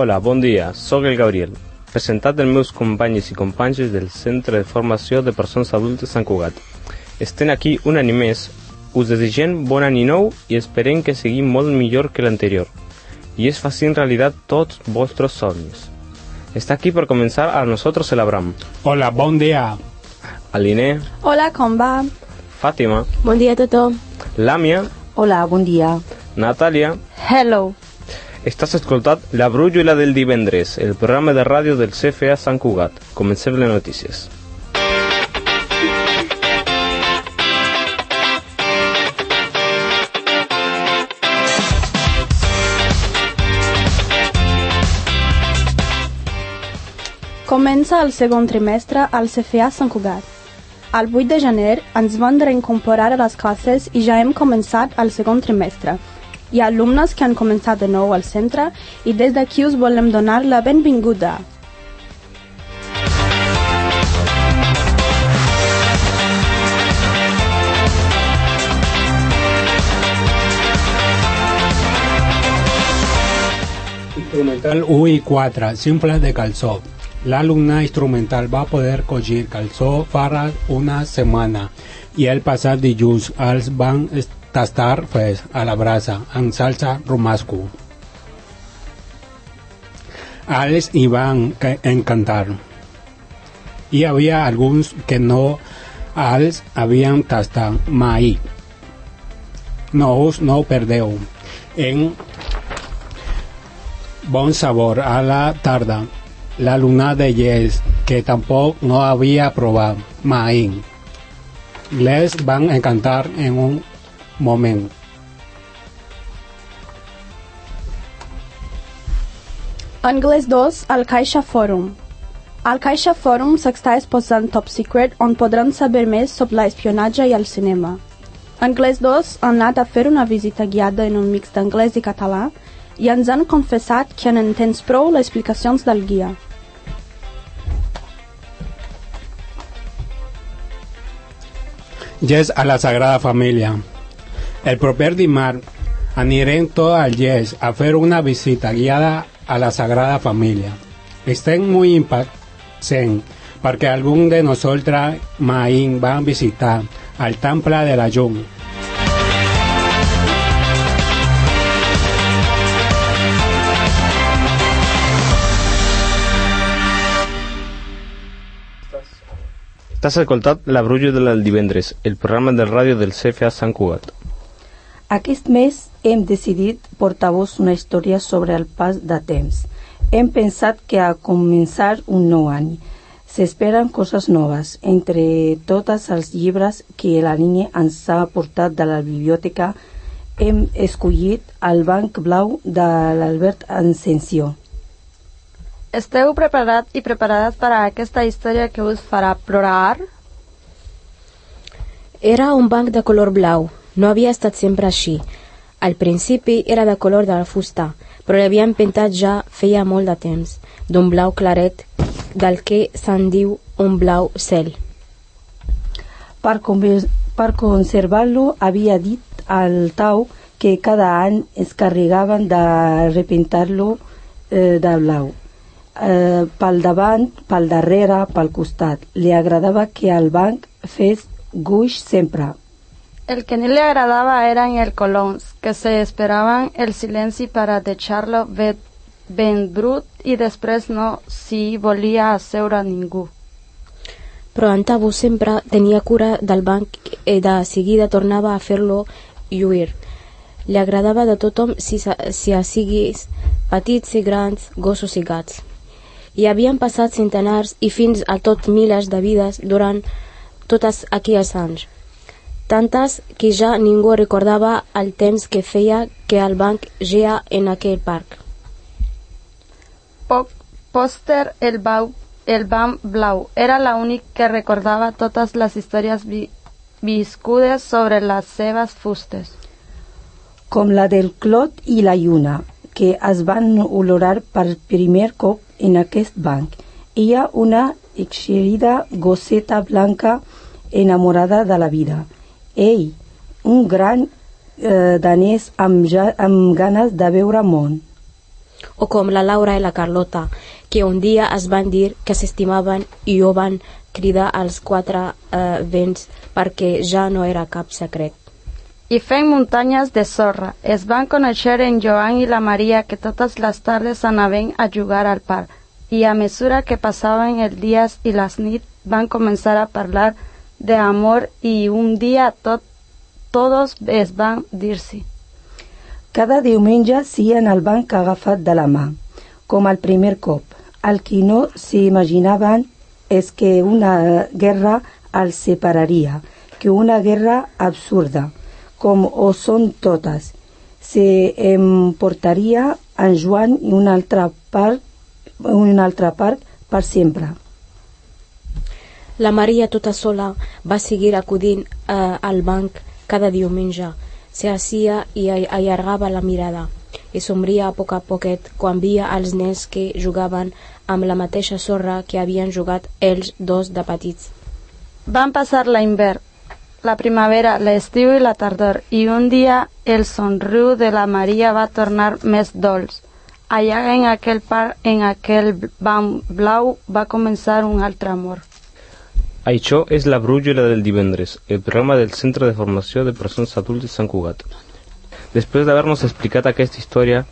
Hola, bon dia, sóc el Gabriel, presentat dels meus companys i companyes del Centre de Formació de Persones Adultes Sant Cugat. Estem aquí un any més, us desitgem bon any nou i esperem que sigui molt millor que l'anterior i es facin realitat tots vostres somnis. Està aquí per començar a Nosotros el Abram. Hola, bon dia. Aline, Hola, com va? Fàtima, Bon dia a tothom. Làmia, Hola, bon dia. Natàlia, Hello. Estàs escoltat La Brújula del Divendres, el programa de ràdio del CFA Sant Cugat. Comencem les notícies. Comença el segon trimestre al CFA Sant Cugat. El 8 de gener ens van reincorporar a les classes i ja hem començat el segon trimestre. Ha alumnes que han començat de nou al centre i des d'aquí us volem donar la benvinguda. Instrumental 1 i 4, simple de calçó. L'alumne instrumental va poder collir calçó farà una setmana i el passat dilluns els van tastar fes a la brasa amb salsa romasco. Els hi van ca- encantar. Hi havia alguns que no els havien tastat mai. No us no ho perdeu. En bon sabor a la tarda. La luna de Yes, que tampoc no havia provat mai. Les van encantar en un moment. Anglès 2 al Caixa Forum. Al Caixa Forum s'està exposant Top Secret on podran saber més sobre l'espionatge i el cinema. Anglès 2 han anat a fer una visita guiada en un mix d'anglès i català i ens han confessat que han entès prou les explicacions del guia. Yes a la Sagrada Família. El proper dimarts anirem tots al Yes a fer una visita guiada a la Sagrada Família. Estem molt impactats perquè algun de nosaltres mai van visitar el Temple de la Llum. T'has escoltat La Brújula del Divendres, el programa de ràdio del CFA Sant Cugat. Aquest mes hem decidit portar-vos una història sobre el pas de temps. Hem pensat que a començar un nou any s'esperen coses noves. Entre tots els llibres que la línia ens ha portat de la biblioteca, hem escollit el Banc Blau de l'Albert Ascensió. Esteu preparats i preparades per a aquesta història que us farà plorar? Era un banc de color blau. No havia estat sempre així. Al principi era de color de la fusta, però l'havien pintat ja feia molt de temps, d'un blau claret, del que se'n diu un blau cel. Per, per conservar-lo havia dit al Tau que cada any es carregaven de repintar-lo eh, de blau. Eh, pel davant, pel darrere, pel costat. Li agradava que el banc fes guix sempre. El que no le agradava eren els colons, que se esperaven el silenci per a deixar-lo ben, brut i després no s'hi volia asseure ningú. Però en Tabu sempre tenia cura del banc i de seguida tornava a fer-lo lluir. Li agradava de tothom si, si siguis petits i grans, gossos i gats. Hi havien passat centenars i fins a tot milers de vides durant totes aquells anys. Tantes que ja ningú recordava el temps que feia que el banc geia en aquell parc. Poc pòster el, bau, el banc blau era l'únic que recordava totes les històries vi, viscudes sobre les seves fustes. com la del Clot i la Lluna, que es van olorar per primer cop en aquest banc. Hi ha una exerida gosseta blanca enamorada de la vida. Ell, un gran eh, danès amb, ja, amb ganes de veure món. o com la Laura i la Carlota, que un dia es van dir que s'estimaven i ho van cridar als quatre eh, vents perquè ja no era cap secret. I fent muntanyes de sorra. Es van conèixer en Joan i la Maria que totes les tardes anaven a jugar al parc i a mesura que passaven els dies i les nits van començar a parlar d'amor i un dia tot, tots es van dir-s'hi. Cada diumenge sien al banc agafat de la mà, com el primer cop. El que no s'imaginaven és que una guerra els separaria, que una guerra absurda, com ho són totes, se emportaria en Joan i una altra part, una altra part per sempre. La Maria tota sola va seguir acudint eh, al banc cada diumenge. Se hacía i allargava la mirada i somria a poc a poquet quan via els nens que jugaven amb la mateixa sorra que havien jugat ells dos de petits. Van passar la invern, la primavera, l'estiu i la tardor, i un dia el somriu de la Maria va tornar més dolç. Allà en aquell parc, en aquell banc blau, va començar un altre amor. Això és la brújula del divendres, el programa del Centre de Formació de Persones Adultes Sant Cugat. Després d'haver-nos explicat aquesta història,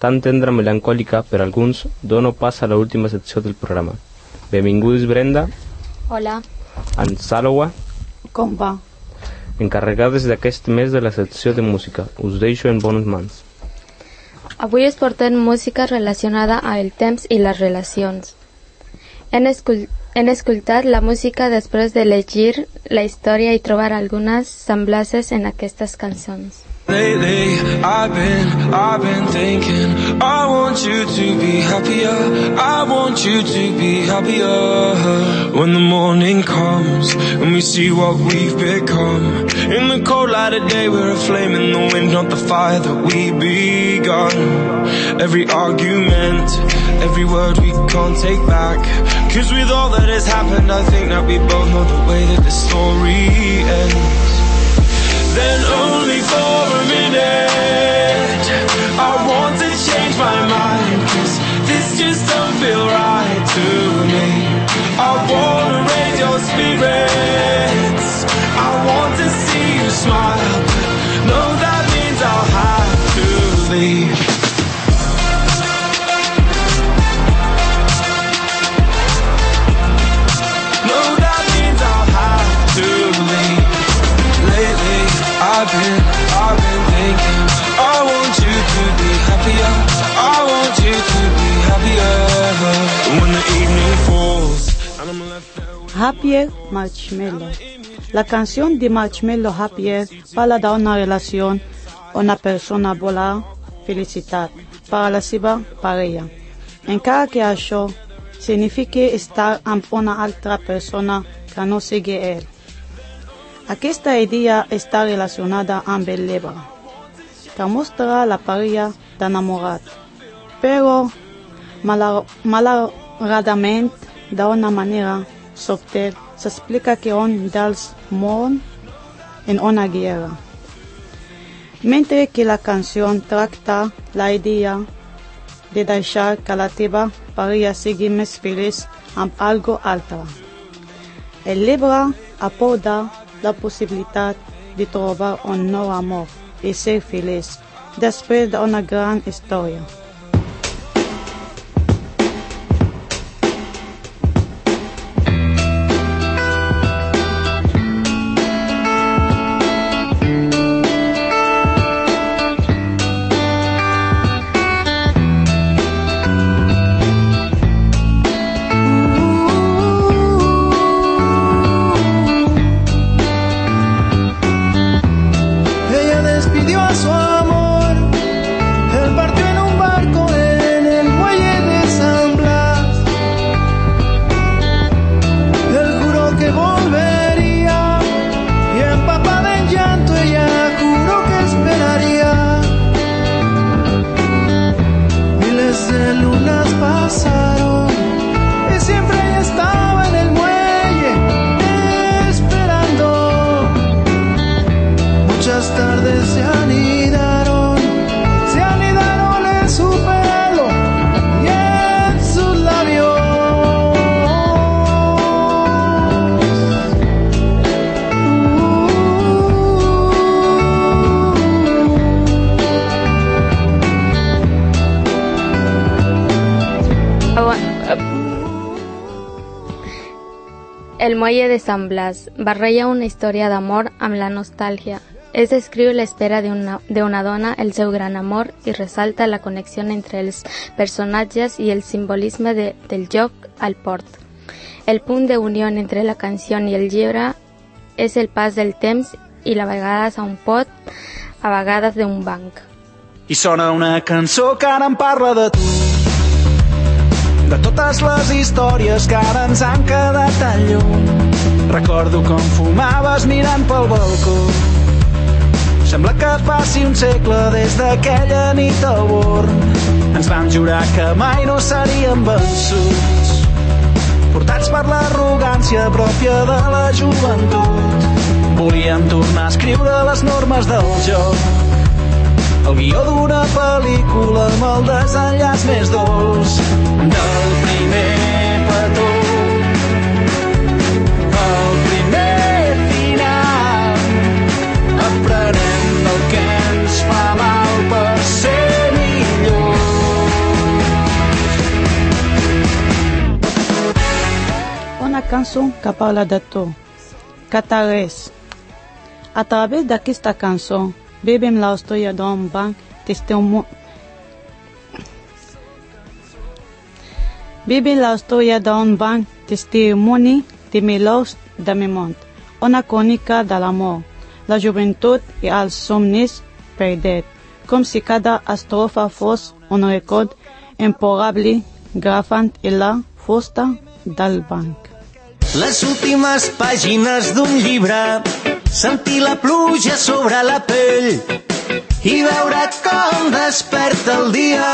tan tendra melancòlica per alguns, dono pas a l'última secció del programa. Benvingudes Brenda, Hola. en Salowa, Com va? encarregades d'aquest mes de la secció de música. Us deixo en bones mans. Avui es portem música relacionada amb el temps i les relacions. Hem, escol hem escoltat la música després de llegir la història i trobar algunes semblances en aquestes cançons. Lately, I've been, I've been thinking, I want you to be happier, I want you to be happier. When the morning comes, and we see what we've become. In the cold light of day, we're a flame in the wind, not the fire that we begun. Every argument, every word we can't take back. Cause with all that has happened, I think that we both know the way that the story ends. Then only for a minute I want to change my mind. Cause this just don't feel right to me. I wanna raise your spirits Happier Marshmello. La canción de Marshmello Happier parla d'una relació on una persona vola felicitat per a la seva parella. Encara que això significa estar amb una altra persona que no sigui ell. Aquesta idea està relacionada amb el llibre, que mostra la parella d'enamorat, però malar- malauradament d'una manera subtil s'explica que un dels mor en una guerra. Mentre que la canció tracta la idea de deixar que la teva parella sigui més feliç amb algo altre. El llibre aporta la possibilitat de trobar un nou amor i ser feliç després d'una gran història. El muelle de San Blas barreja una història d'amor amb la nostàlgia. Es descriu l'espera d'una de una dona, el seu gran amor i ressalta la connexió entre els personatges i el simbolisme de, del joc al port. El punt de unió entre la canció i el llibre és el pas del temps i la vegades a un pot, a vegades d'un banc. I sona una cançó que em de tu de totes les històries que ara ens han quedat tan lluny. Recordo com fumaves mirant pel balcó. Sembla que passi un segle des d'aquella nit al born. Ens vam jurar que mai no seríem vençuts. Portats per l'arrogància pròpia de la joventut. Volíem tornar a escriure les normes del joc. El guió d'una pel·lícula amb el desenllaç més dolç del primer petó. Primer que ens fa per ser cançó que parla de tu, Catarès. A través d'aquesta cançó vivim la d'un banc testimoni Vivim la història d'un banc testimoni de Milós de Mimont, una crònica de l'amor, la joventut i els somnis perdet, com si cada estrofa fos un record imporable grafant en la fusta del banc. Les últimes pàgines d'un llibre, sentir la pluja sobre la pell i veure com desperta el dia,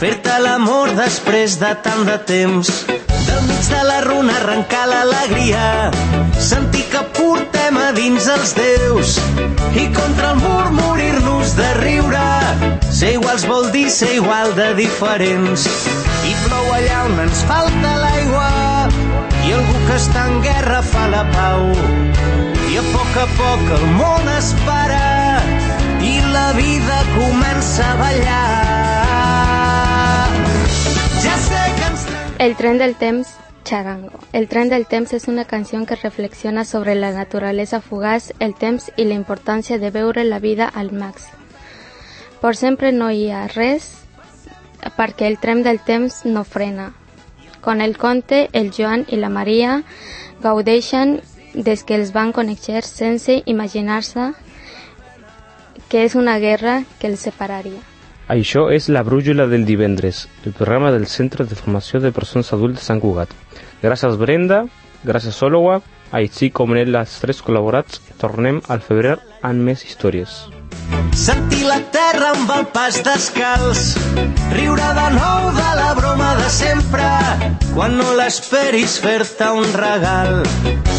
fer-te l'amor després de tant de temps. Del mig de la runa arrencar l'alegria, sentir que portem a dins els déus i contra el mur morir-nos de riure. Ser iguals vol dir ser igual de diferents i plou allà on ens falta l'aigua i algú que està en guerra fa la pau a poc a poc el món es para i la vida comença a ballar ja sé que ens El tren del temps, Charango. El tren del temps es una canción que reflexiona sobre la naturaleza fugaz, el temps i la importància de veure la vida al màxim. Per sempre no hi ha res perquè el tren del temps no frena. Con el conte, el Joan i la Maria gaudeixen des que els van conèixer sense imaginar-se que és una guerra que els separaria. Això és La Brújula del divendres, el programa del Centre de Formació de Persones Adultes Sant Cugat. Gràcies Brenda, gràcies Olowa, així com les tres col·laborats, tornem al febrer amb més històries. Sentir la terra amb el pas descalç, riure de nou de la broma de sempre, quan no l'esperis fer-te un regal.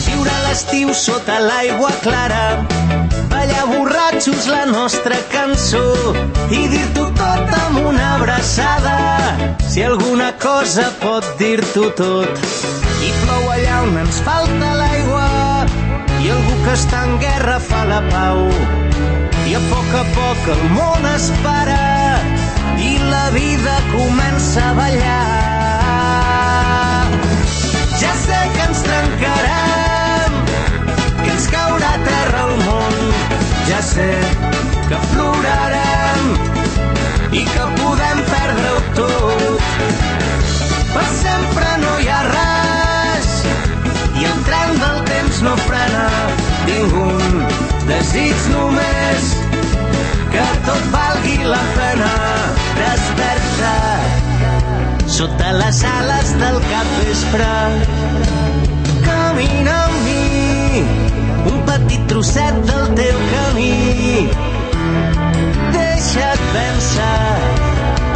Viure l'estiu sota l'aigua clara, ballar borratxos la nostra cançó i dir-t'ho tot amb una abraçada, si alguna cosa pot dir-t'ho tot. I plou allà on ens falta l'aigua i algú que està en guerra fa la pau i a poc a poc el món es para i la vida comença a ballar. Ja sé que ens trencarem, que ens caurà a terra el món, ja sé que plorarem i que podem perdre-ho tot. Per sempre no hi ha res i el tren del temps no frena. Un desig que tot valgui la pena despertar sota les ales del capvespre. Camina amb mi, un petit trosset del teu camí. Deixa't vèncer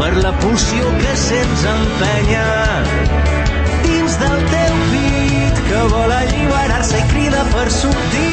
per la pulsió que sents empenya dins del teu pit que vol alliberar-se i crida per sortir